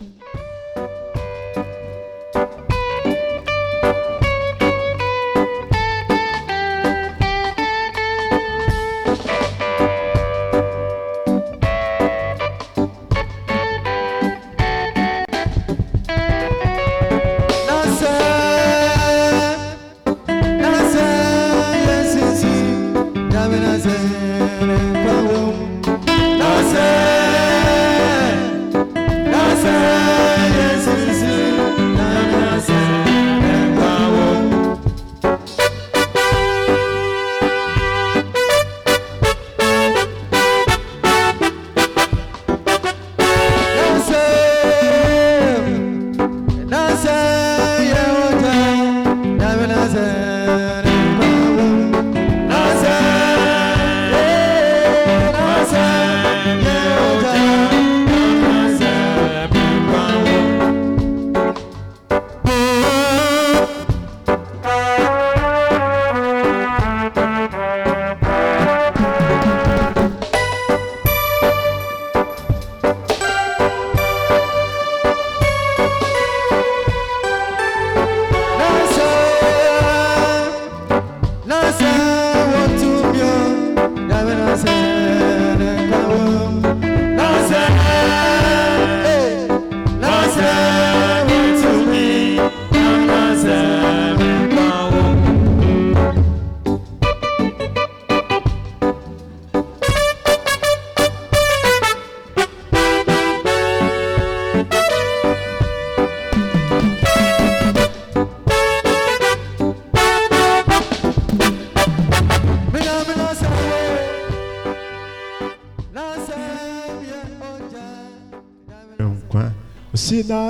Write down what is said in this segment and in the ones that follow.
nkwa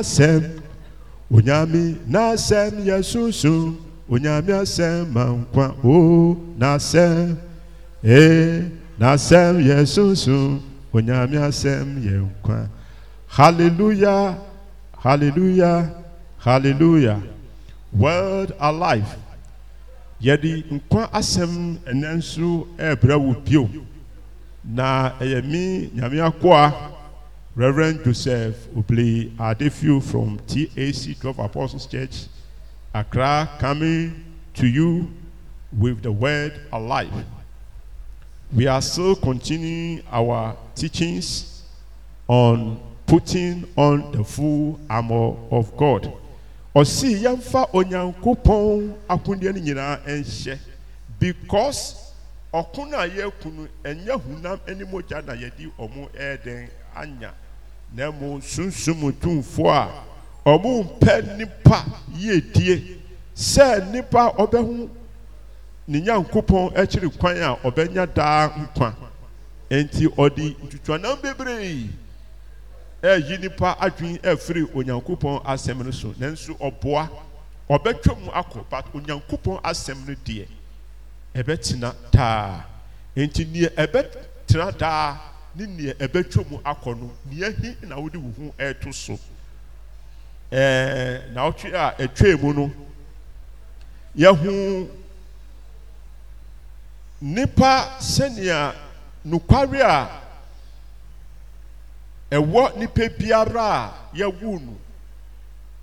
asɛm. Onyame n'asɛm yɛ sunsum onyame asɛm ma nkwa. O n'asɛm ee n'asɛm yɛ sunsum onyame asɛm yɛ nkwa. Hallelujah hallelujah hallelujah. World alive. Yɛde nkwa asɛm ɛnɛ nso ɛbrɛ wo bio. Na ɛyɛ mi nyame akoa. Reverend joseph obli adefiu from tac 12 apostles church accra coming to you with the word alive. We are still continuing our teachings on putting on the full armor of god. Ɔsi yɛmfa onyankopɔn akodeɛ no nyinaa nhyɛ because ɔko no a yɛaku no ɛnyɛ hunam ne mogya na yɛde ɔmo anya na mo sunsum tumfoɔ a ɔmo mpɛ nipa yiedie sɛ nipa ɔbɛho ne nyankopɔn akyiri kwan a ɔbɛnya daa nkwa. Nti ɔde ntutuanam bebree. Ɛyi nipa adwene ɛfiri onyankopɔn asɛm no so. Nanso ɔboa ɔbɛtwa mu akɔ but onyankopɔn asɛm no deɛ ɛbɛtena daa. Nti nea ɛbɛtena daa ne nea ɛbɛtwa mu akɔ no nea hi na wode wo ho ɛɛto so? Ɛɛ na ɔtwe a ɛtwa mu no yɛho nipa sɛnea nokware a ɛwɔ nipa biara a yɛwu no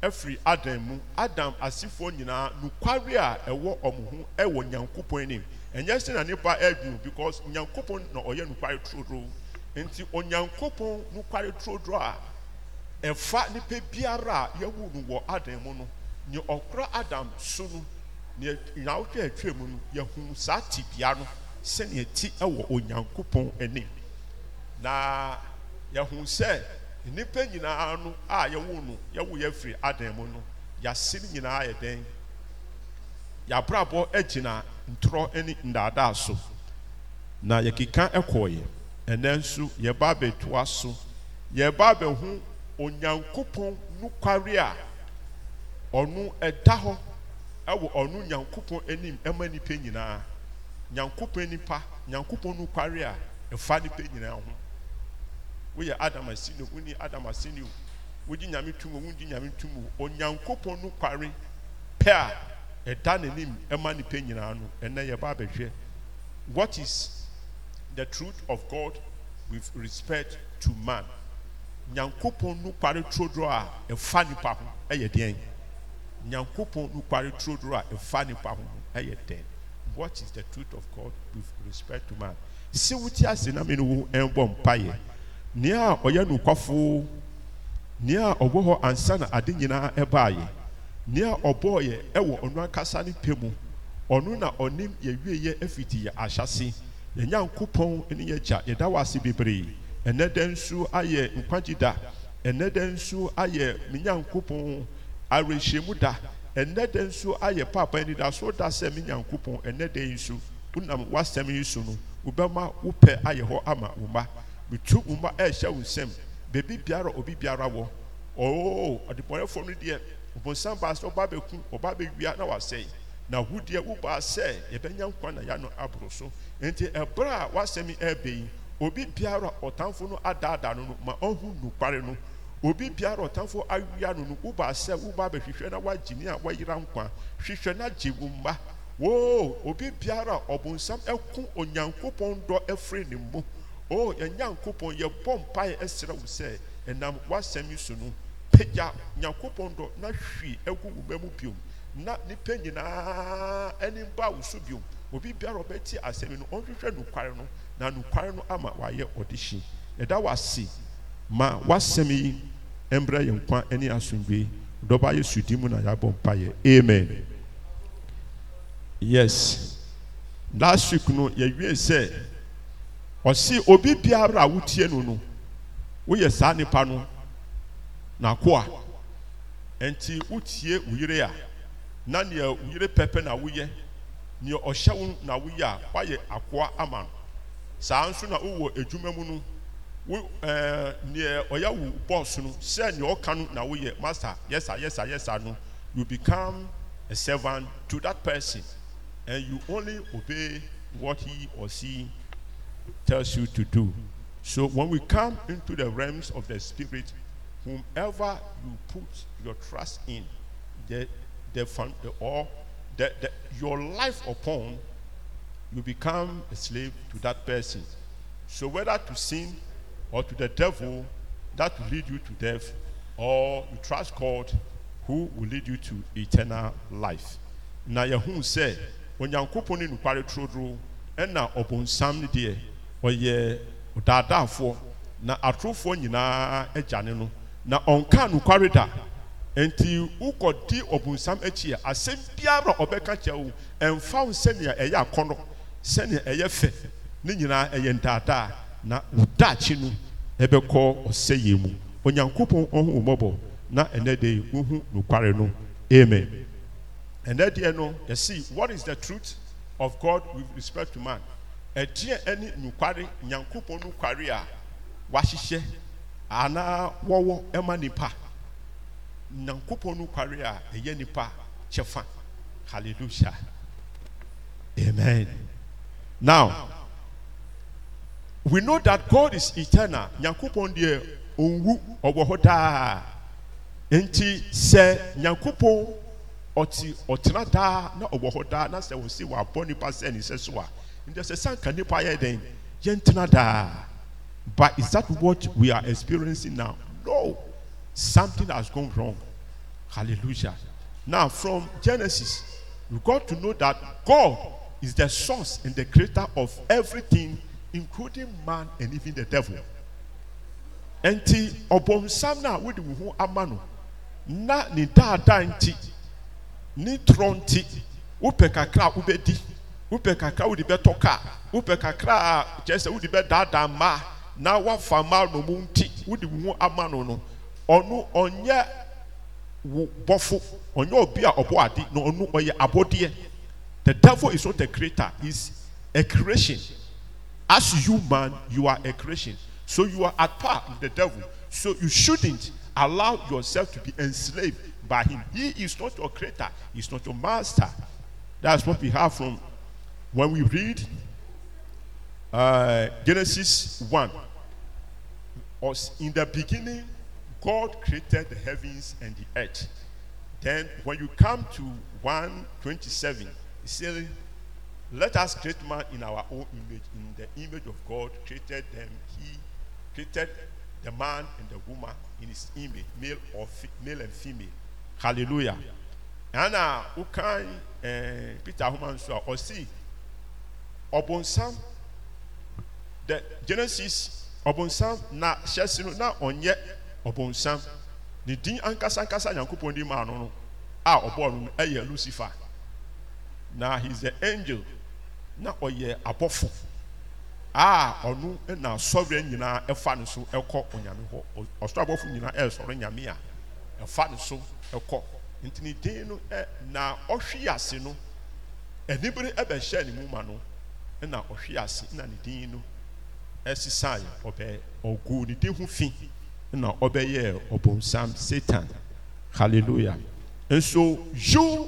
ɛfiri adam mu. Adam asefoɔ nyinaa nokware a ɛwɔ ɔmo ho ɛwɔ nyankopɔn anim. Ɛnyɛ sɛ na nipa ɛdunu because nyankopɔn na ɔyɛ nokware turodoo nti onyankopɔn nokware turodoo a ɛfa nipa biara a yɛwu no wɔ adam mu no nea ɔkora adam so no nea nyawotwe atwa mu no yɛhu saa tibea no sɛnea ti ɛwɔ onyankopɔn anim. Na yɛhu sɛ nnipa nyinaa no a yɛwo no yɛwo yɛ firi adan mu no yɛase no nyinaa yɛ dɛn? Yɛabrabɔ agyina ntorɔ ne ndaadaa so. Na yɛkeka ɛkɔɔyɛ ɛnɛ nso yɛba abɛtoa so. Yɛba abɛho onyankopɔn nokware a ɔno ɛda hɔ ɛwɔ ɔno nyankopɔn anim ɛma nnipa nyinaa. Nyankopɔn nipa nyankopɔn nokware a ɛfa nnipa nyinaa ho. Woyɛ adam asini woni adam asini wogye nyame tum wogye nyame tum onyankopɔn no kware pɛ a ɛda n'anim ɛma nipa nyinaa no ɛnɛ yɛba abɛhwɛ. What is the truth of god with respect to man. Nyankopɔn nokware turodoro a ɛfa nipa ho ɛyɛ deɛn nyankopɔn nokware turodoro a ɛfa nipa ho ɛyɛ dɛn what is the truth of god with respect to man. Sɛ wote ase na ne wo ɛnbɔ mpayɛ nea a ɔyɛ nokwafo nea ɔwɔ hɔ ansa na ade nyinaa ɛbaayɛ nea ɔbɔɔ yɛ ɛwɔ ɔno ankasa ne pɛ mu. Ɔno na ɔnim yɛwieyɛ afiti yɛ ahyase. Yɛn nyankopɔn ne yɛ gya. Yɛda wɔ ase bebree. Ɛnɛ dɛ nso ayɛ nkwagye ɛnɛ dɛ nso ayɛ me nyankopɔn awerɛhyɛmu da? Ɛnɛ dɛ nso ayɛ paapa anidasoɔ da? Sɛ me nyankopɔn ɛnɛ dɛ yi so wonam w'asɛm yi so no wobɛma wo pɛ ayɛ hɔ ama wo mma. Metu wo mma ɛrehyɛ wo nsam. Beebi biara obi biara wɔ. Oo ɔdebɔnɛfoɔ no deɛ ɔbɔnsam baa sɛ ɔba bɛku ɔba bɛwia na wasɛe. Na wo deɛ wobaa sɛ yɛbɛnya nkwa na yɛano aboro so. Nti ɛberɛ a w'asɛm ɛrebɛ yi obi biara a ɔtamfo no adaadaa no no ma ɔhu nokware no. Obi biara a ɔtamfo awia no no wobaa sɛ wobaa bɛhwehwɛ na woagye ne a woayera nkwa. Hwehwɛ na gye wo woo! Obi biara ɔbonsam ɛko onyankopɔn dɔ afiri ne mu. O yɛn nyankopɔn yɛbɔ mpaeɛ ɛsrɛ wo sɛ ɛnam w'asɛm yi so no pagya nyankopɔn dɔ na hwi agu wo mu biom. Na nipa nyinaa anim ba wo biom. Obi biara ɔbɛti asɛm no ɔnhwehwɛ nokware no na nokware no ama wayɛ ɔde hyi ɛda wase. Ma w'asɛm yi mbrɛ yɛn nkwa ne asomdwe dɔba yɛ sudi mu na yɛabɔ mpaeɛ. Amen. Yes. Last week no yɛwie sɛ ɔsi obi biara wotie no no woyɛ saa nipa no n'akoa. Nti wotie wo a na nea wo pɛpɛ na woyɛ nea ɔhyɛ wo na woyɛ a woayɛ akoa ama no saa nso na wowɔ adwuma mu no wo ɛɛ nea ɔyɛ wo bɔs no sɛ nea ɔka no na woyɛ master yɛsa yɛsa yɛsa no you become a servant to that person and you only obey what he or she tells you to do. So when we come into the realms of the spirit, whomever you put your trust in, the the the, or the, your life upon, you become a slave to that person. So whether to sin or to the devil, that will lead you to death, or you trust God, who will lead you to eternal life. Na yɛhu sɛ onyankopɔn ne nokware turoduro ɛna ɔbonsam no deɛ ɔyɛ ɔdaadaafoɔ na atorofoɔ nyinaa agya ne no na ɔnka nokware da nti wokɔdi ɔbonsam akyi a asɛm biara ɔbɛka kyerɛ wo ɛmfa wo sɛnea ɛyɛ akɔnɔ sɛnea ɛyɛ fɛ ne nyinaa ɛyɛ ndaadaa. Na wo daakye no ɛbɛkɔ ɔsɛyɛ mu. Onyankopɔn ɔho mmɔbɔ na ɛnɛ de wohu nokware no. Amen. Ɛnɛ deɛ no yɛsi what is the truth of god with respect to man? Ɛdeɛ ɛne nokware nyankopɔn nokware a wahyehyɛ anaa wɔwɔ ɛma nipa nyankopɔn nokware a ɛyɛ nipa kyɛfa. Hallelujah. Amen. Now we know that god is eternal. Nyankopɔn deɛ onwu ɔwɔ hɔ daa. Nti sɛ nyankopɔn ɔte ɔtena daa na ɔwɔ hɔ daa na sɛ wɔsi wabɔ nipa sɛ ne sɛ so a nti sɛ sanka nipa yɛ dɛn yɛntena daa. But is that what we are experiencing now? No something has gone wrong. Hallelujah. Now from genesis we got to know that god is the source and the creator of everything including man and even the devil. Nti ɔbɔnsam na wode wo ho na ne daadaa nti ne torɔ nti wopɛ kakra a wobɛdi wopɛ kakra a wode kakra na wafa mmaa no mu nti wode wo ho ama no no ɔnyɛ wo bɔfo ɔnyɛ obi a ɔbɔ na ɔyɛ abɔdeɛ the devil is not a creator he is a creation. As you man you are a creation. So you are at par with the devil. So you shouldn't allow yourself to be enslaved by him. He is not your creator he is not your master. That's what we have from when we read uh, genesis 1 Us- in the beginning god created the heavens and the earth then when you come to 127 it says let us create man in our own image in the image of god created them he created the man and the woman in his image, male or male and female. Hallelujah. Ɛna wokan eh, Peter Ahoma nso a ɔsi ɔbɔnsam the Genesis ɔbɔnsam na no na ɔnyɛ ɔbɔnsam ne din ankasa nyankopɔn di maa no no a ɔbɔɔ no no Lucifer. Na he the angel. Na ɔyɛ abɔfo. A ɔno na asɔre nyinaa ɛfa ne so ɛkɔ onyame hɔ. Ɔsoro abɔfo nyinaa ɛresɔre nyame a ɛfa ne so ɛkɔ. Nti ne din no ɛ na ɔhwe ase no anibere ɛbɛhyɛ ne mu ma no ɛna ɔhwe ase na ne din no ɛsesae ɔbɛ ɔgu ne din ho fi. Na ɔbɛyɛ ɔbɔnsam satan. Hallelujah. And so you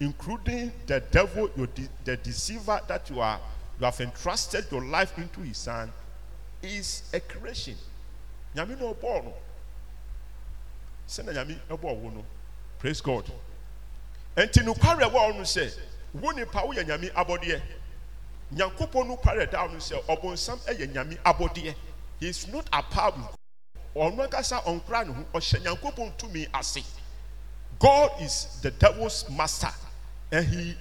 including the devil your de the deceiver that you are you have entrusted your life into his hand is a creation. Nyame na ɔbɔɔ no. Sɛnɛ nyame ɛbɔɔ wo no. Praise god. Nti nokware wɔ ɔno sɛ wo nipa woyɛ nyame abɔdeɛ. Nyankopɔn nokware da no sɛ ɔbɔnsam ɛyɛ nyame abɔdeɛ. He is not apart with ɔno ankasa ɔnkora ne ho ɔhyɛ nyankopɔn tumi ase. God is the devil's master and he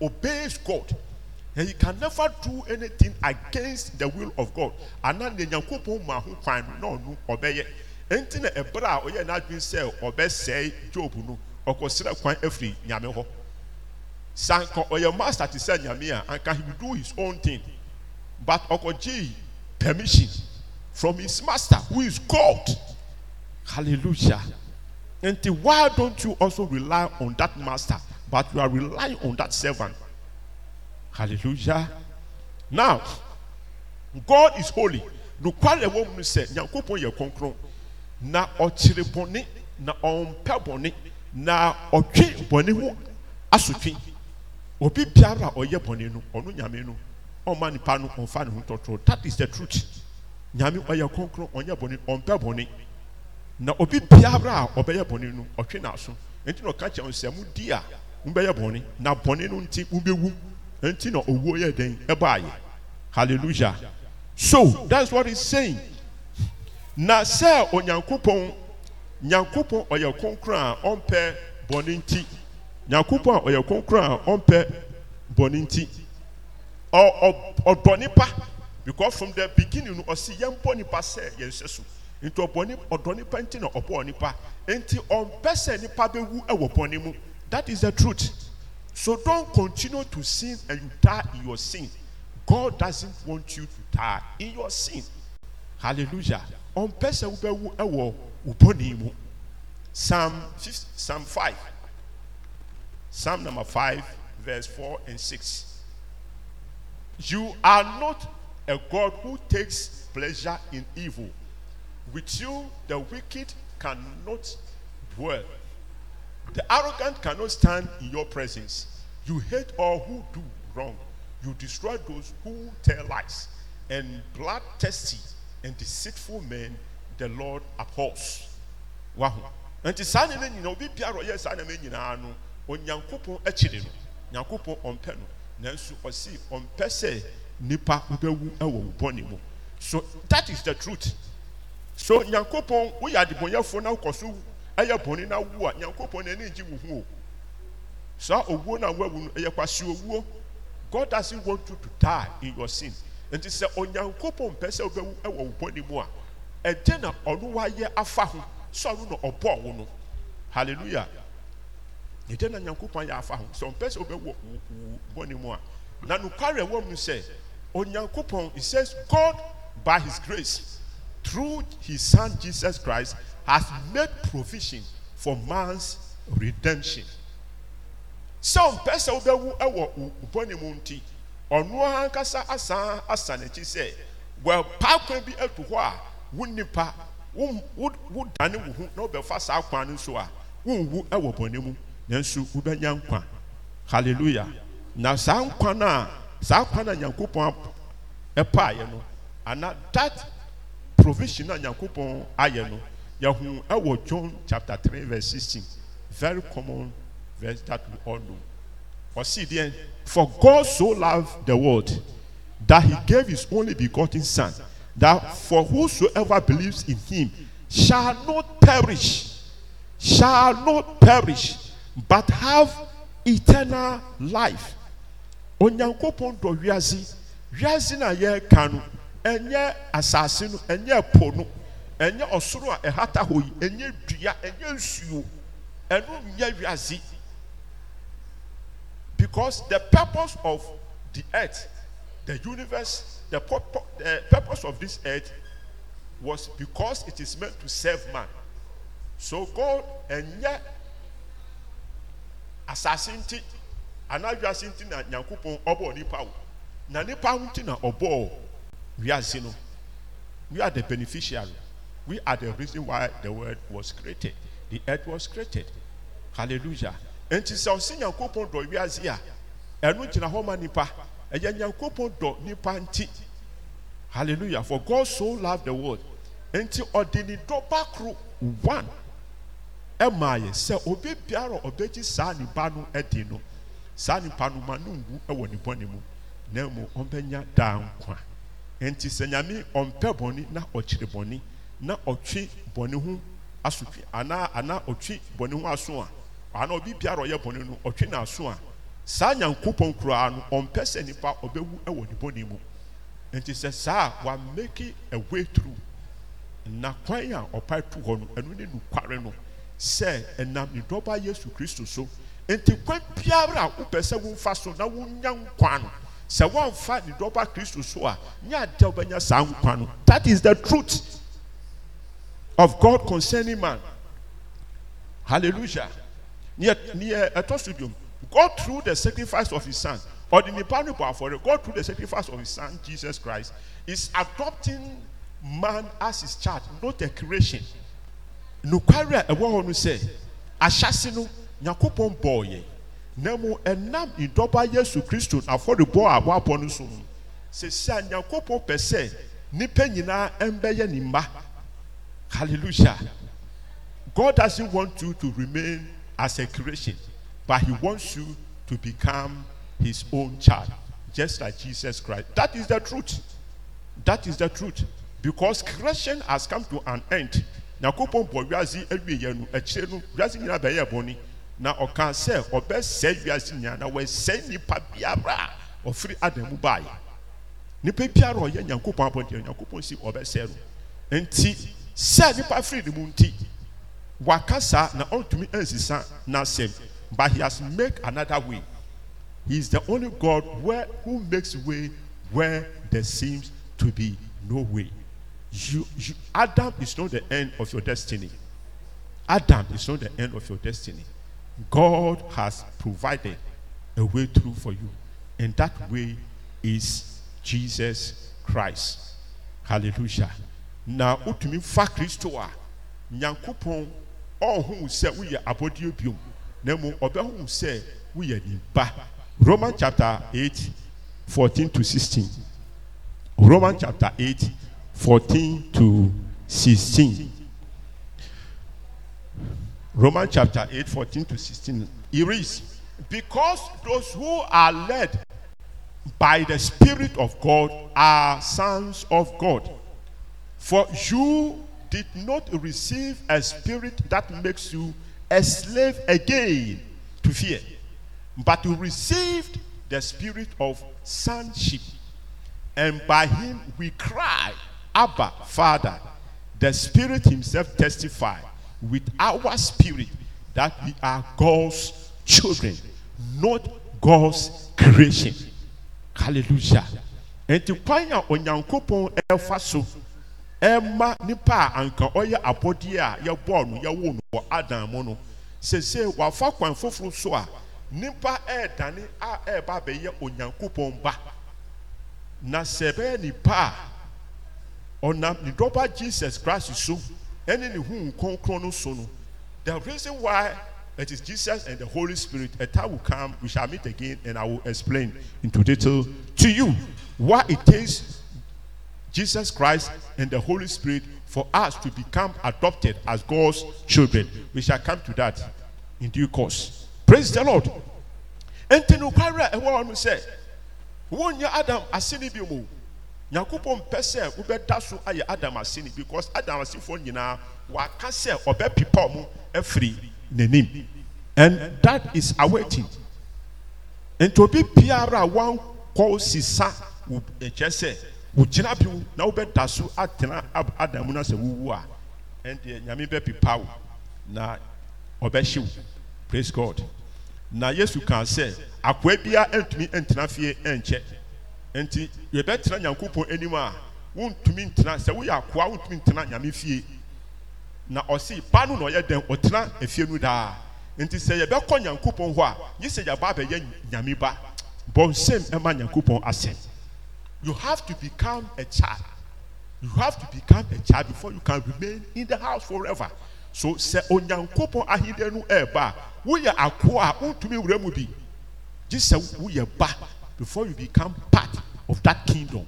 obeys god and he can never do anything against the will of god. Ana ne nyankopɔn ma ho kwan na ɔno ɔbɛyɛ nti na ɛberɛ a ɔyɛ n'adwene sɛ ɔbɛsɛe job no ɔkɔsrɛ kwan afiri nyame hɔ. Sanka ɔyɛ master te sɛ nyame a anka he do his own thing but ɔkɔgye permission from his master who is god. Hallelujah. Nti why don't you also rely on that master but you are relying on that servant? Hallelujah. Now god is holy. Nokware ɛwɔ mu sɛ nyankopɔn yɛ kronkron. Na ɔkyere bɔne na ɔmpɛ bɔne na ɔtwe bɔne ho asotwe. Obi biara a ɔyɛ bɔne no ɔno nyame no. Ɔma nipa no ɔmfa ne ho tɔtɔ that is the truth nyame ɔyɛ kronkron ɔnyɛ bɔne ɔmpɛ bɔne. Na obi biara a ɔbɛyɛ bɔne no ɔtwe n'aso. Nti na ɔka kyerɛ sɛ mo di a mo bɛyɛ bɔne. Na bɔne no nti mo bɛwu nti na owuo yɛ den ɛbaayɛ hallelujah. So that's what he's saying. Na sɛ onyankopɔn nyankopɔn ɔyɛ kronkron a ɔmpɛ bɔne nti. Nyankopɔn a ɔyɛ kronkron a ɔmpɛ bɔne nti. Ɔ ɔ ɔdɔ nipa because from the beginning no ɔsi yɛn bɔ nipa sɛ yɛn hyɛ so. Nti ɔbɔ ɔdɔ nipa nti na ɔbɔ nipa. Nti ɔmpɛ sɛ nipa bɛwu ɛwɔ mu. That is the truth. So don't continue to sin and you die in your sin. God doesn't want you to die in your sin. Hallelujah. Ɔmpɛ sɛ wobɛwu ɛwɔ mu. Psalm fif- psalm five. Psalm number five verse four and six. You are not a God who takes pleasure in evil. With you, the wicked cannot dwell. The arrogant cannot stand in your presence. You hate all who do wrong. You destroy those who tell lies. And bloodthirsty and deceitful men, the Lord abhors. Wow. Nti saa nneɛma nyinaa obi biara ɔyɛ saa nneɛma nyinaa no onyankopɔn akyiri no nyankopɔn ɔmpɛ no nanso ɔsi ɔmpɛ sɛ nipa wobɛwu ɛwɔ wo bɔne mu. So that is the truth. So nyankopɔn woyɛ adebɔnyɛfoɔ na wokɔ so ɛyɛ bɔne na wu a nyankopɔn n'ani gye wo ho o saa owuo na wawu no ɛyɛ kwasi owuo. God doesn't want you to die in your sin. Nti sɛ onyankopɔn mpɛ sɛ wobɛwu ɛwɔ wo bɔne mu a ɛdɛ na ɔno wayɛ afa ho sɛ ɔno na ɔbɔɔ wo no hallelujah. Ɛdɛ na nyankopɔn ayɛ afa ho sɛ ɔmpɛ sɛ wobɛwɔ wo wo bɔne mu a na nokware ɛwɔ mu sɛ onyankopɔn it says god by his grace through his son jesus christ has made provision for man's redemption. Ɔmpɛ sɛ wobɛwu ɛwɔ bɔne mu nti ɔno ankasa asan asa n'akyi sɛ wɔpaa kwan bi atu hɔ a wo nipa wo dane wo ho na wobɛfa saa kwan no so a wonwu ɛwɔ bɔne mu nanso wobɛnya nkwa. Hallelujah. Na saa nkwa no a saa nkwa no a nyankopɔn ɛpaeɛ no ana that provision a nyankopɔn ayɛ no yɛho ɛwɔ john chapter three verse sixteen very common verse that we all know ɔsi deɛ for god so loved the world that he gave his only begotten son that for whosoever believes in him shall not perish, shall not perish, but have eternal life. Onyankopɔn dɔ wiase, wiase na yɛreka no, ɛnyɛ asase no, ɛnyɛ po no, ɛnyɛ ɔsoro a ɛhata hɔ yi, ɛnyɛ dua, ɛnyɛ nsuo, ɛno nyɛ wiase. Because the purpose of the earth, the universe, the, the purpose of this earth was because it is meant to serve man. So God ɛnyɛ asase nti anaa wiase nti na nyankopɔn ɔbɔɔ nipa wo. Na nipa ho nti na ɔbɔɔ wiase no. We are the beneficiary. We are the reason why the world was created. The earth was created. Hallelujah. Nti sɛ ɔsi nyankopɔn dɔ wiase a ɛno gyina hɔ ma nipa ɛyɛ nyankopɔn dɔ nipa nti. Hallelujah. For God so loved the world. Nti ɔde ne dɔ ba koro one ɛmaa yɛ sɛ obi biara ɔbɛgye saa nipa no ɛdi no saa nipa no ma no nwu ɛwɔ ne bɔne mu. Na mu ɔmbɛnya daa nkwa. Nti sɛ nyame ɔmpɛ bɔne na ɔkyerɛ bɔne na ɔtwe bɔne ho asotwe anaa anaa ɔtwe bɔne ho aso a anaa obi biara ɔyɛ bɔne no ɔtwe n'aso a saa nyankopɔn koraa no ɔmpɛ sɛ nipa ɔbɛwu ɛwɔ ne bɔne mu. Nti sɛ saa wa make a way na kwan a ɔpa tu hɔ no ɛno ne nukware no. Sɛ ɛnam ne dɔba yesu kristo so nti kwan biara wopɛ sɛ womfa so na wonya nkwa no sɛ woamfa ne dɔba kristo so a nyɛ adɛ wobɛnya saa nkwa no. That is the truth of god concerning man. Hallelujah. Neɛ ɛtɔ so god through the sacrifice of his son ɔde nipa no bɔ afɔre. God through the sacrifice of his son jesus christ is adopting man as his child. Not a creation. Nokware a ɛwɔ hɔ no sɛ no nyankopɔn bɔɔ na mu ɛnam ndɔba yesu kristo afɔrebɔ a wɔabɔ no so no sɛsi a nyankopɔn pɛ sɛ nipa nyinaa ɛmbɛyɛ ne mma. Hallelujah. God doesn't want you to remain as a creation but he wants you to become his own child just like jesus christ. That is the truth. That is the truth. Because creation has come to an end. Nyankopɔn bɔ wiase awie yɛn no akyire no wiase nyinaa bɛyɛ na ɔka sɛ ɔbɛsɛe wiase nyinaa na wɔsɛe nipa biara a ɔfiri adam mu baeɛ. Nipa biara ɔyɛ nyankopɔn abɔnten nyankopɔn si ɔbɛsɛe no. Nti sɛ nipa firi ne mu nti waka saa na ɔntumi ansisa n'asɛm. But he has make another way. He is the only god where who makes way where there seems to be no way. You, you adam is not the end of your destiny. Adam is not the end of your destiny god has provided a way through for you. And that way is jesus christ. Hallelujah. Na wotumi fa kristo a nyankopɔn ɔnhu sɛ woyɛ abɔdeɛ biom. Na mmom ɔbɛhu sɛ woyɛ ne chapter 8 14 to 16 roman chapter 8 14 to 16 roman chapter 8 14 to 16 it reads because those who are led by the spirit of god are sons of god for you did not receive a spirit that makes you a slave again to fear, but you received the spirit of sonship. And by him we cry, Abba, Father. The Spirit Himself testify with our spirit that we are God's children, not God's creation. Hallelujah. Enti kwan a onyankopɔn ɛfa so ɛma nipa anka ɔyɛ abɔdeɛ a yɛbɔɔ no yɛwɔ no wɔ adam mu no. Sese wafa kwan foforɔ so a nipa ɛɛdane a ɛɛba abɛyɛ onyankopɔn ba. Na sɛ ɛbɛyɛ nipa a ɔnam ne jesus christ so ɛne ne nkronkron no so the reason why it is jesus and the holy spirit a time will come we shall meet again and i will explain into detail to you why it takes Jesus Christ and the Holy Spirit for us to become adopted as God's children. We shall come to that in due course. Praise the Lord. No kwara e wo no wonnya Adam ase ne. Nyankopɔn mpɛ sɛ wobɛda so ayɛ adam ase ni because adam asefoɔ nyinaa waka sɛ ɔbɛpepa ɔmo afiri n'anim. And that is awaiting. Nti obi biara a wankɔ sisa wo ɛkyɛ sɛ wogyina bi na wobɛda so atena adam mu na sɛ wowu a ɛndeɛ nyame bɛpepa wo na ɔbɛhye wo praise god. Na yesu kaa sɛ akoa biara ntumi ntena fie nkyɛ nti yɛbɛtena nyankopɔn anim a wontumi ntena. Sɛ woyɛ akoa wontumi ntena nyame fie. Na ba no na ɔyɛ dɛn? Ɔtena no daa. Nti sɛ yɛbɛkɔ nyankopɔn hɔ a sɛ abɛyɛ nyame ba. Bɔnsɛm ɛma nyankopɔn asɛm. You have to become a child. You have to become a child before you can remain in the house forever. So sɛ onyankopɔn ahinde no ɛɛba a woyɛ akoa a wontumi wura mu bi. Gye sɛ woyɛ ba before you become part of that kingdom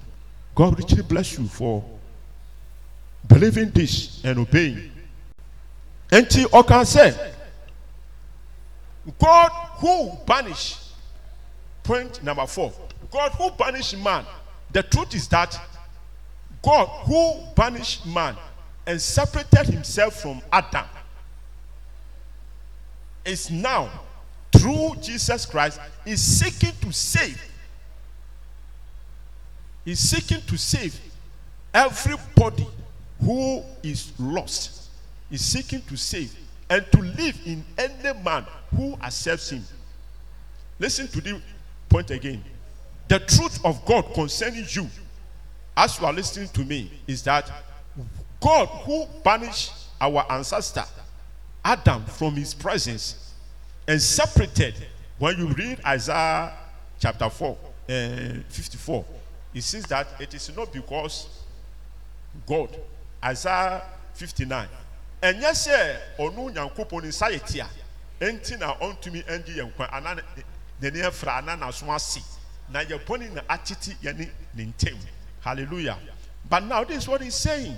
god richly bless you for believing this and obeying. Nti ɔka sɛ god who banish point number four god who banish man the truth is that god who banished man and separated himself from adam is now through jesus christ is seeking to save is seeking to save everybody who is lost. Is seeking to save and to live in any man who accepts him. Listen to the point again. The truth of god concerning you as you are listening to me is that god who banished our ancestor adam from his presence and separated when you read isaiah chapter 4 and 54 it says that it is not because god isaiah 59 ɛnyɛ sɛ ɔno nyankopɔn ne nsa yɛ tia. Enti na ɔntumi ɛngye yɛn kwan. Ana n'ani afra ana n'aso ase. Na yɛ bɔne na atete yɛne ne ntam. Hallelujah. But now this is what he's saying.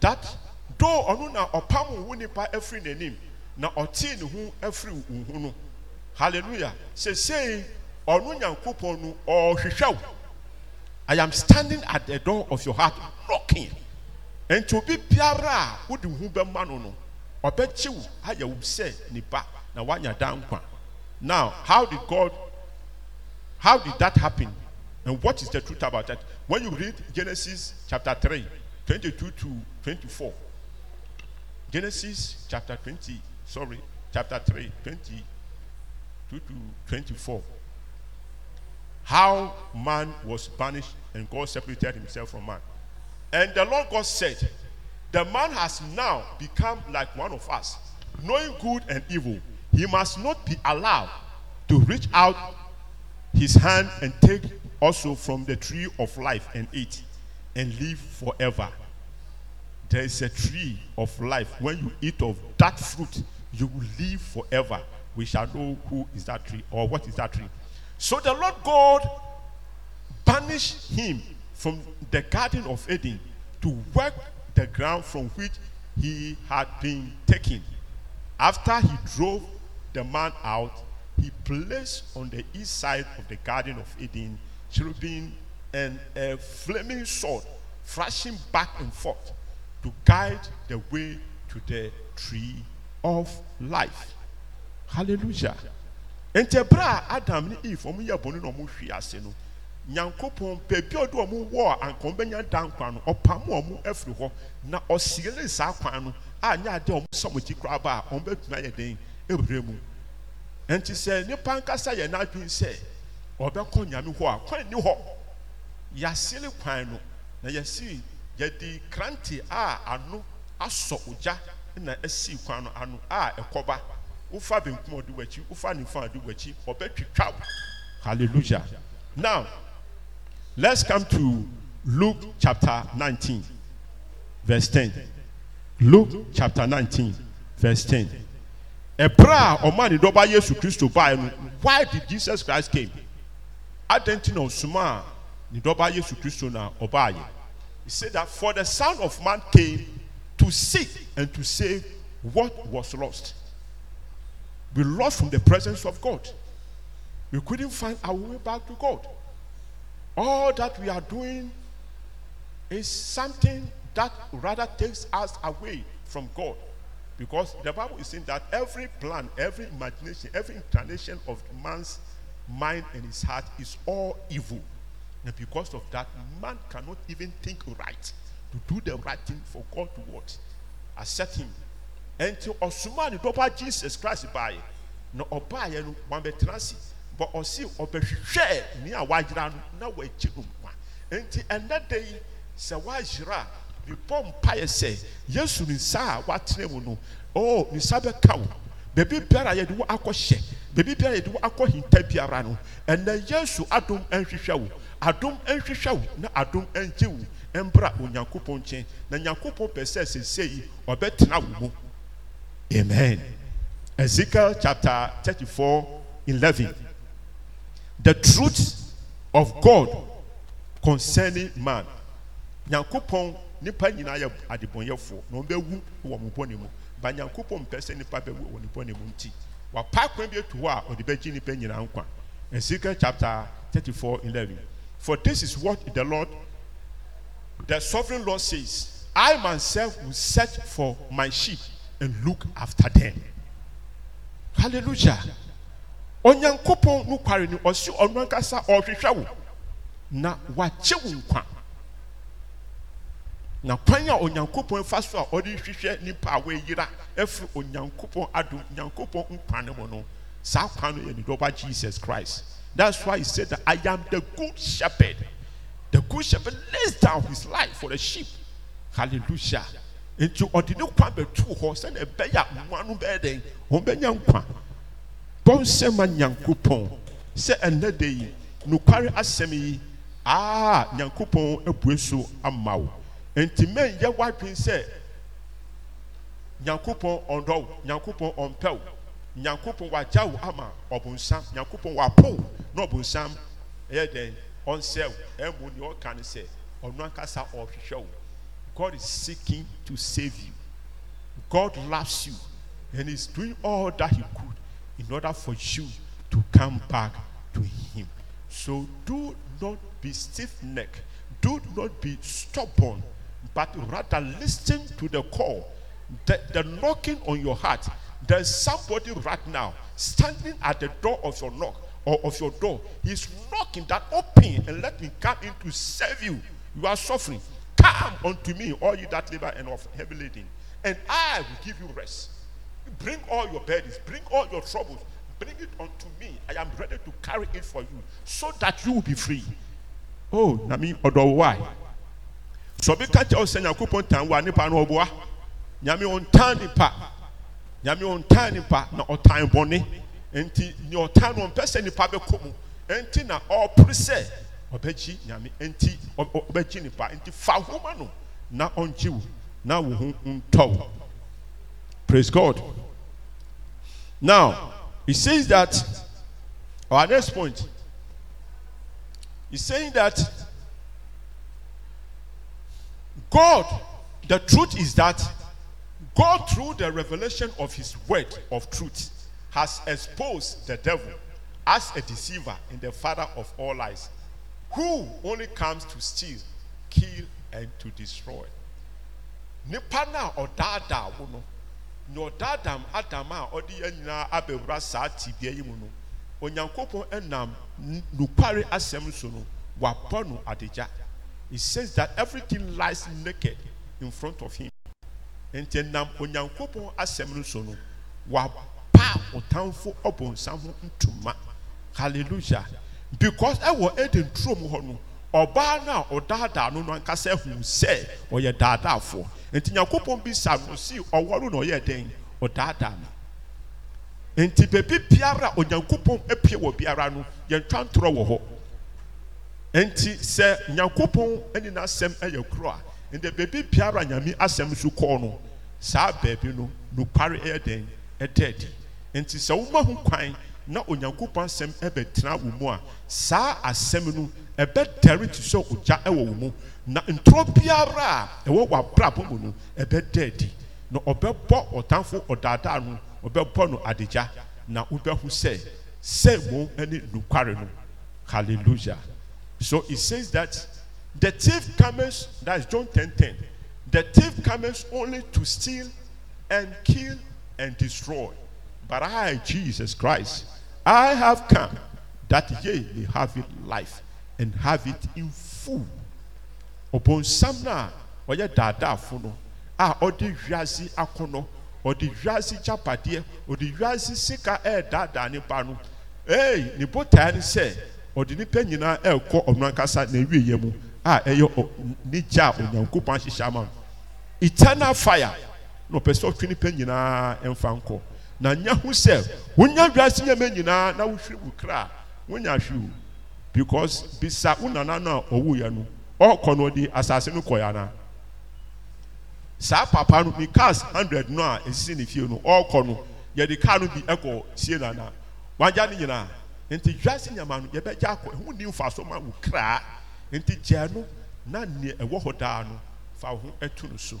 That though ɔno na ɔpam wo nipa afiri n'anim na ɔtee ne ho afiri wo no. Hallelujah. Sesei ɔno nyankopɔn no ɔrehwehwɛ wo I am standing at the door of your heart knocking. Nti obi biara a wode ho bɛma no no, ɔbɛkye wo ayɛ wo sɛ nipa na woanya da nkwa. Now, how did God, how did that happen? And what is the truth about that? When you read Genesis chapter 3, 22 to 24, Genesis chapter 20, sorry, chapter 3, 22 to 24 how man was banished and God separated himself from man. And the Lord God said, The man has now become like one of us, knowing good and evil. He must not be allowed to reach out his hand and take also from the tree of life and eat and live forever. There is a tree of life. When you eat of that fruit, you will live forever. We shall know who is that tree or what is that tree. So the Lord God banished him from the Garden of Eden to work the ground from which he had been taken. After he drove the man out, he placed on the east side of the Garden of Eden cherubim and a flaming sword, flashing back and forth to guide the way to the tree of life. Hallelujah. Nti ɛberɛ a adam ne eve ɔmo yɛ bɔne na ɔmo hwi ase no nyankopɔn baabi a ɔde ɔmo wɔ a anka ɔmo bɛnya da no ɔpam ɔmo afiri hɔ na ɔsiele saa kwan no a nyɛ ade a ɔmo sɔ ɔmo akyi koraa ba a ɔmo bɛtumi ayɛ den ewura mu. Nti sɛ nipa nkasa yɛ n'adwene sɛ ɔbɛkɔ nyame hɔ a kwan ni hɔ. Yasele kwan no na yɛsi yɛde krante a ano asɔ ogya na esi kwan no ano a ɛkɔba. Wofa benkum ɔde w'akyi wofa nifa ɔde w'akyi ɔbɛtwitwa wo hallelujah. Now let's come to luke chapter nineteen verse ten. Luke chapter nineteen verse ten. Ɛbrɛ a ɔma ne dɔba yesu kristo baa no why did jesus christ came? Adanti na ɔsoma a ne dɔba yesu kristo na ɔbaa yɛ he said that for the son of man came to seek and to save what was lost we lost from the presence of God. We couldn't find our way back to God. All that we are doing is something that rather takes us away from God. Because the Bible is saying that every plan, every imagination, every inclination of man's mind and his heart is all evil. And because of that, man cannot even think right to do the right thing for God to what? Accept him. Until Osumani Doba Jesus Christ by no ɔbaeɛ no wabɛtena ase but ɔsi ɔbɛhwehwɛ ni a wagyera no na wagye no nkwa nti ɛnɛ da yi sɛ wagyera a bibɔ mpaeɛ sɛ yesu ne nsa a watena mu no oh ne nsa bɛka wo. Beebi biara yɛde wo akɔhyɛ beebi biara yɛde wo akɔ biara no. Ɛnɛ yesu adom nhwehwɛ wo adom nhwehwɛ wo na adom ngye wo mbra onyankopɔn nkyɛn. Na nyankopɔn pɛ sɛ sese yi ɔbɛtena wo mu amen. Ezekiel chapter thirty-four eleven. The truth of god concerning man. Nyankopɔn nipa nyinaa yɛ adebɔnyɛfoɔ. Na ɔbɛwu wɔ mo bɔne mu. Ba nyankopɔn mpɛ nipa bɛwu wɔ ne mu nti wapa kwan bi etu hɔ a ɔde bɛgye nipa nkwa. Ezekiel chapter thirty-four eleven. For this is what the lord the sovereign lord says i myself will search for my sheep and look after them. Hallelujah. Onyankopɔn nokware ni ɔsi ɔno ankasa ɔrehwehwɛ wo. Na wagye wo na kwan a onyankopɔn fa so a ɔde hwehwɛ nipa a wɔayira afiri onyankopɔn adom nyankopɔn nkwa no mu no saa kwan no ne dɔba jesus christ. That's why he said that i am the good shepherd. The good shepherd lays down his life for the sheep. Hallelujah nti ɔde ne kwan bɛtu hɔ sɛdeɛ ɛbɛyɛ mmoa no bɛyɛ dɛn? Wɔn bɛnya nkwa. Bɔnsɛm a nyankopɔn sɛ ɛnɛ de yi nokware asɛm yi aa nyankopɔn abue so ama wo. Nti mɛnyɛ wadwin sɛ nyankopɔn ɔndɔ wo nyankopɔn ɔmpɛ wo nyankopɔn wagya wo ama ɔbonsam nyankopɔn wapo na ɔbonsam. Ɛyɛ dɛn? Ɔnsɛ wo. Ɛmu ni ɔka ne sɛ ɔno ankasa ɔrehwehwɛ God is seeking to save you. God loves you and is doing all that He could in order for you to come back to Him. So do not be stiff necked, do not be stubborn, but rather listen to the call, the, the knocking on your heart. There's somebody right now standing at the door of your knock or of your door. He's knocking that open and let me come in to serve you. You are suffering. Come unto me, all you that labor and of heavy laden, and I will give you rest. Bring all your burdens, bring all your troubles, bring it unto me. I am ready to carry it for you, so that you will be free. Oh, Nami why? So be catch us and Yakupon Tan wa nipa no oboa. Nyame on nipa. Nyame on tan nipa na otan bone. Enti ni otan on pese nipa be komu. Enti na all present ɔbɛkyi nyame nti ɔbɛkyi nipa nti fa no. Na ɔnkyi wo na wo ho wo. Praise god. Now he says that our next point. He's saying that god the truth is that god through the revelation of his word of truth has exposed the devil as a deceiver and the father of all lies who only comes to steal, kill, and to destroy. Nipa na ɔdaadaa wo no, na ɔdaadaam Adam a ɔde yɛn nyinaa abɛwura saa tibea yi mu no, Onyankopɔn ɛnam nukware. It says that everything lies naked in front of him. Nti nam Onyankopɔn asɛm no so no, wapa ɔtamfo ɔbɔnsam. Hallelujah. Because ɛwɔ eden turom hɔ no ɔbaa no a ɔdaadaa no no ankasa ehu sɛ ɔyɛ daadaafoɔ nti nyakopɔn bi sa no si ɔwɔro na ɔyɛ den ɔdaadaa no. Nti beebi biara onyankopɔn epie wɔ biara no yɛntwa ntorɔ wɔ hɔ. Nti sɛ nyakopɔn ɛne n'asɛm ɛyɛ koro a nti beebi biara nyame asɛm so kɔɔ no saa beebi no nokware ɛyɛ den ɛda adi. Nti sɛ wɔn ho kwan na onyankopɔn asɛm ɛbɛtena wɔ mu a saa asɛm no ɛbɛdɛre te sɛ ogya ɛwɔ wɔ mu na ntorɔ biara a ɛwɔ wɔ abrabɔ mu no ɛbɛda adi na ɔbɛbɔ ɔtamfo ɔdaadaa no ɔbɛbɔ no adagya na wobɛho sɛ sɛ mo ne nokware no hallelujah so it says that The thief comes, that is John 10 10. The thief comes only to steal and kill and destroy. But I, Jesus Christ, I have come that ye may have it life and have it in full. ɔbɔnsam no a ɔyɛ daadaafo no a ɔde wiase akɔnɔ ɔde wiase gyapadeɛ ɔde wiase sika ɛɛdaadaa nipa no ee ne botae no sɛ ɔde nipa nyinaa ɛɛkɔ ɔno ankasa na ewieɛ mu. A ɛyɛ ɔ ne gya a onyankopɔn ahyehyɛ ama no eternal fire. Na ɔpɛ sɛ ɔtwe nipa nyinaa ɛmfa nkɔ na nya ho sɛ wonya wiase nyɛma nyinaa na wohwere wo kra. A wonya hwe because bisa wo nana no a ɔwuiɛ no ɔkɔ no ɔde asase no kɔɛ ana? Saa papa no ne cars hundred no a esisi ne fie no ɔkɔ no yɛde car no bi ɛkɔ sie nana wagya ne nyinaa. Nti wiase nyama no yɛbɛgya akɔ. Ɛho ni nfa so ma wo kraa nti gyaa no na nea ɛwɔ hɔ daa no fa wo ho ɛto no so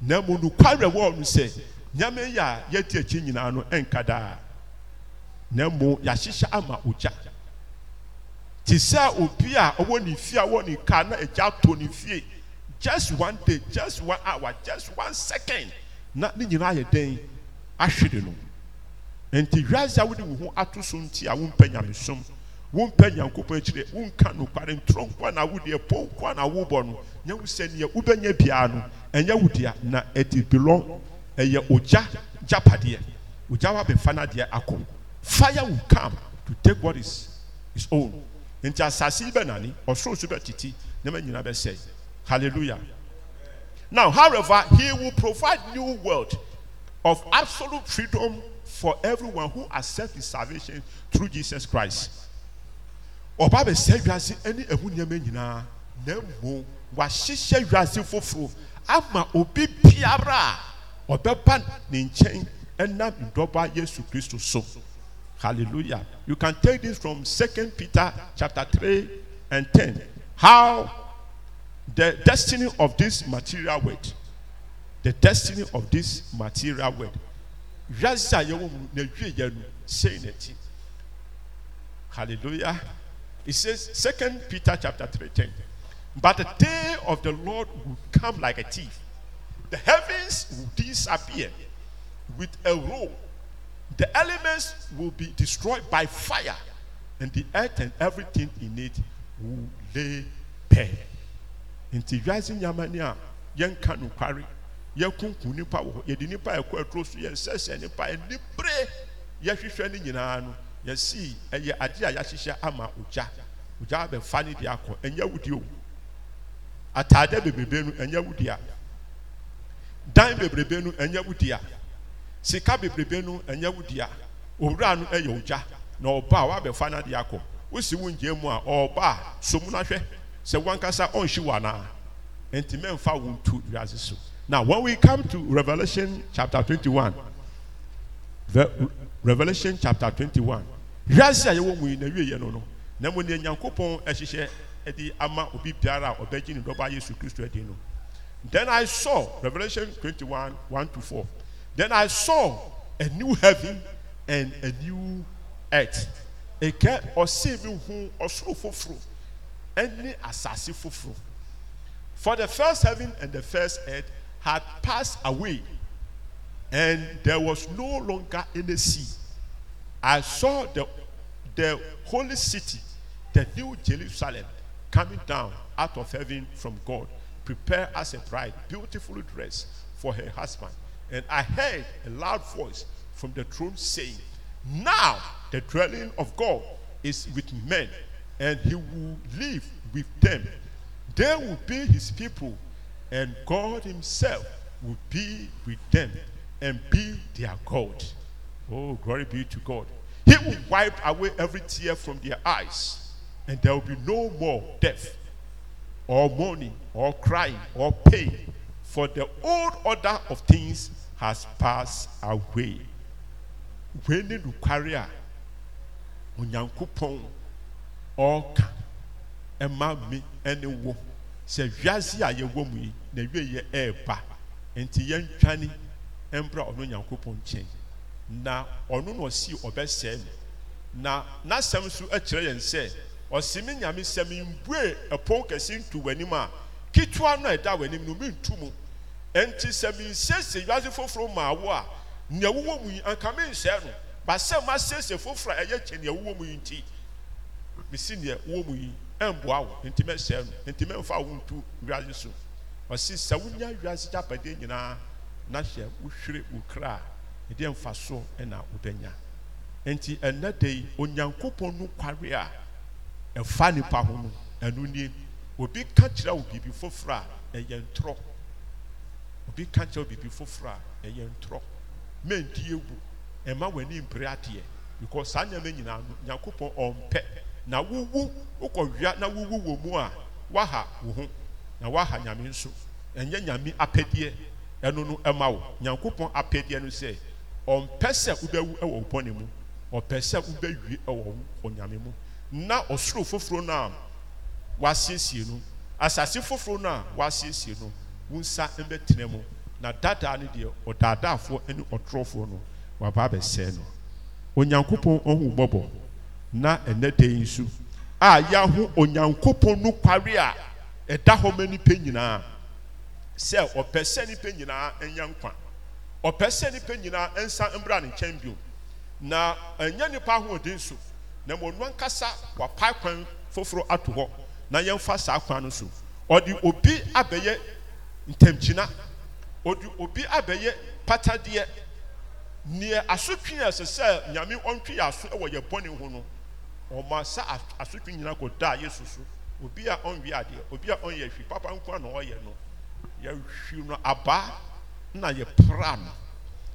na mu nukwari ɛwɔ no sɛ nyame yi a yɛdi akyi nyinaa no ɛnka daa na mu yɛahyehyɛ ama ogya. Te sɛ obi a ɔwɔ ne fie a ɔwɔ ne kaa na agya atɔ ne fie just one day just one hour just one second na ne nyinaa yɛ den ahwere no. Nti wiase a wode wo ho ato so nti a wompɛ nyamesom wompɛ nyankopɔn akyire wonka nokware ntorɔ nkoa na wodeɛ po na wobɔ no nyɛ wo sɛ neɛ wobɛnya biara no ɛnyɛ wo dea na ɛde belong ɛyɛ ogya gyapadeɛ ogya wabɛfa no adeɛ akɔ. Fire will come to take what is his own. Nti asase yi bɛ nani ɔsoro so bɛ titi ne ma nyina bɛ sɛ hallelujah. Now however he will provide new world of absolute freedom for everyone who accept his salvation through jesus christ. Ɔba bɛ sɛ wiase ɛne ɛho nneɛma nyinaa na wahyehyɛ wiase foforɔ ama obi biara a ɔbɛba ne nkyɛn ɛnam ndɔba yesu kristo so. Hallelujah. You can take this from Second Peter chapter 3 and 10. How the destiny of this material world, the destiny of this material world. Hallelujah. It says Second Peter chapter 3 10. But the day of the Lord will come like a thief. The heavens will disappear with a roar. The elements will be destroyed by fire, and the earth and everything in it will lay bare. Nti wiase nyama ni a yɛnka nokware. Yɛkunkum nipa wɔ hɔ. Yɛde nipa ɛkɔ ɛturo so nipa ɛnibere yɛhwehwɛ ne nyinaa no yɛsi ɛyɛ ade a yɛahyehyɛ ama ogya. Ogya abɛfa ne deɛ akɔ ataade bebrebe no ɛnyɛ wudi a dan bebrebe no ɛnyɛ wudi a sika bebrebe no ɛnyɛ wo dea owura no ɛyɛ ogya na ɔba a wabɛfa n'adeɛ akɔ. Wosi wo ngyɛn mu a ɔba a som n'ahwɛ sɛ wankasa ɔnhyi wɔ anaa? Nti mɛnfa wo ntu wiase so. Now when we come to Revelation chapter twenty-one Revelation chapter twenty-one wiase a yɛwɔ mu yi na wie yɛ no no na mo ne nyankopɔn ɛhyehyɛ ama obi biara a ɔbɛgye ne dɔba yesu no then i saw Revelation twenty-one one to four. Then I saw a new heaven and a new earth. Eke ɔsi mi hu ɔsoro foforo ɛne asase foforo. For the first heaven and the first earth had passed away, and there was no longer any sea. I saw the the holy city, the new Jerusalem, coming down out of heaven from God, prepare as a bride, beautifully dressed for her husband. And I heard a loud voice from the throne saying, Now the dwelling of God is with men, and he will live with them. They will be his people, and God himself will be with them and be their God. Oh, glory be to God. He will wipe away every tear from their eyes, and there will be no more death, or mourning or crying or pain, for the old order of things has passed away. When the Lucaria, Onyankopɔn, ɔreka ɛma me ɛne wo sɛ wiase a yɛwɔ mu yi na wie yɛ ɛreba nti yɛntwane ɛmbra ɔno nyankopɔn nkyɛn na ɔno na ɔsi ɔbɛsɛɛ no na n'asɛm nso kyerɛ yɛn sɛ ɔsi mi nyame sɛ mi mbue ɛpɔn kɛse ntu w'anim a ketewa no a ɛda w'anim no mi ntu mu. Nti sɛ mi nsiesie wiase foforɔ maa wo a nea wowɔ mu yi anka mi nsɛɛ no basɛ ma siesie a ɛyɛ kyɛ nea wowɔ mu yi nti misi nea wowɔ mu yi ɛnboa wo. Nti mɛsɛɛ no nti mɛmfa wo ntu wiase so. Ɔsi sɛ wonya wiase gyapadeɛ nyinaa na hyɛ wohwere wo kra a ɛdeɛ mfa so ɛna wobɛnya nti ɛnɛ yi onyankopɔn no kware a ɛfa nipa ho no ɛno nie. Obi ka kyerɛ wo biribi foforɔ a ɛyɛ ntorɔ. Obi ka kyerɛ wo biribi foforɔ a ɛyɛ ntorɔ. Mɛnti ewu. Ɛma w'ani mpere adeɛ. Because saa nneɛma nyinaa no nyankopɔn ɔmpɛ. Na wuwu wokɔwia na wuwu wɔ mu a waha wo ho. Na waha nyame nso. Ɛnyɛ nyame apɛdeɛ. Ɛno no ɛma wo. Nyankopɔn apɛdeɛ no sɛ ɔmpɛ sɛ wobɛwu ɛwɔ wo bɔne mu. Ɔpɛ sɛ wobɛwie ɛwɔ wo onyame mu. Na ɔsoro foforɔ no a wasiesie no asase foforɔ no a wasiesie no wo mbɛtena mu. Na dadaa no deɛ ɔdaadaafoɔ ne ɔtorɔfoɔ no waba abɛsɛe no. Onyankopɔn ɔhu bɔbɔ na ɛnɛ da nso a yɛaho onyankopɔn no kware a ɛda hɔ ma nipa nyinaa. Sɛ ɔpɛ sɛ nipa nyinaa nyɛ nkwa ɔpɛ sɛ nipa nyinaa nsa mbra ne nkyɛn bio na ɛnyɛ nipa ahoɔden so. Na mo no ankasa wapae kwan foforɔ ato hɔ na yɛmfa saa kwan no so. Ɔde obi abɛyɛ ntɛmkyina ɔde obi abɛyɛ patadeɛ. Neɛ asotwe a ɛsɛ sɛ nyame ɔntwe yɛ aso wɔ yɛ bɔne ho no ɔma sa asotwe nyinaa kɔ daa yesu so. Obi a ɔnwie adeɛ obi a ɔnyɛ hwi papa nko na ɔyɛ no yɛhwi no abaa na yɛpra no.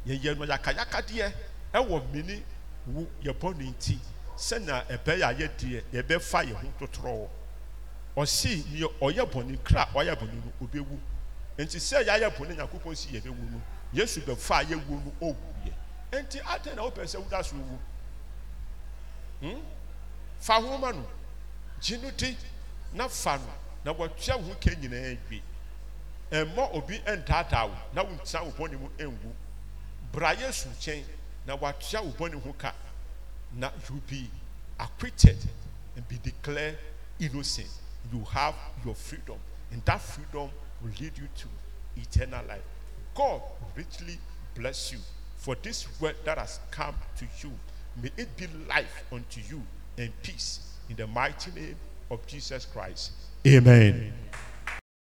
Yɛyɛ no yakayakadeɛ ɛwɔ mini wo yɛbɔ ne nti. Sɛnea ɛbɛyɛ a yɛdeɛ yɛbɛfa yɛn ho totorɔ ɔsi neɛ ɔyɛ bɔne kra ɔyɛ bɔne no obɛwu nti sɛ yɛayɛ bɔne nyankopɔn si yɛbɛwu no yesu bɛfa a yɛwu no ɔwuyɛ nti adɛn na wopɛ sɛ woda so wu? Hmm? fa ho ma no gye no di na fa no na watua wo ho ka nyinaa wie ɛmmɔ obi ntaataa wo na wontia wo bɔne mu nwu bra yesu nkyɛn na watua wo bɔne ho ka na you be acquitted and be declared innocent. You have your freedom and that freedom will lead you to eternal life. God richly bless you. For this word that has come to you may it be life unto you and peace in the mighty name of jesus christ. Amen.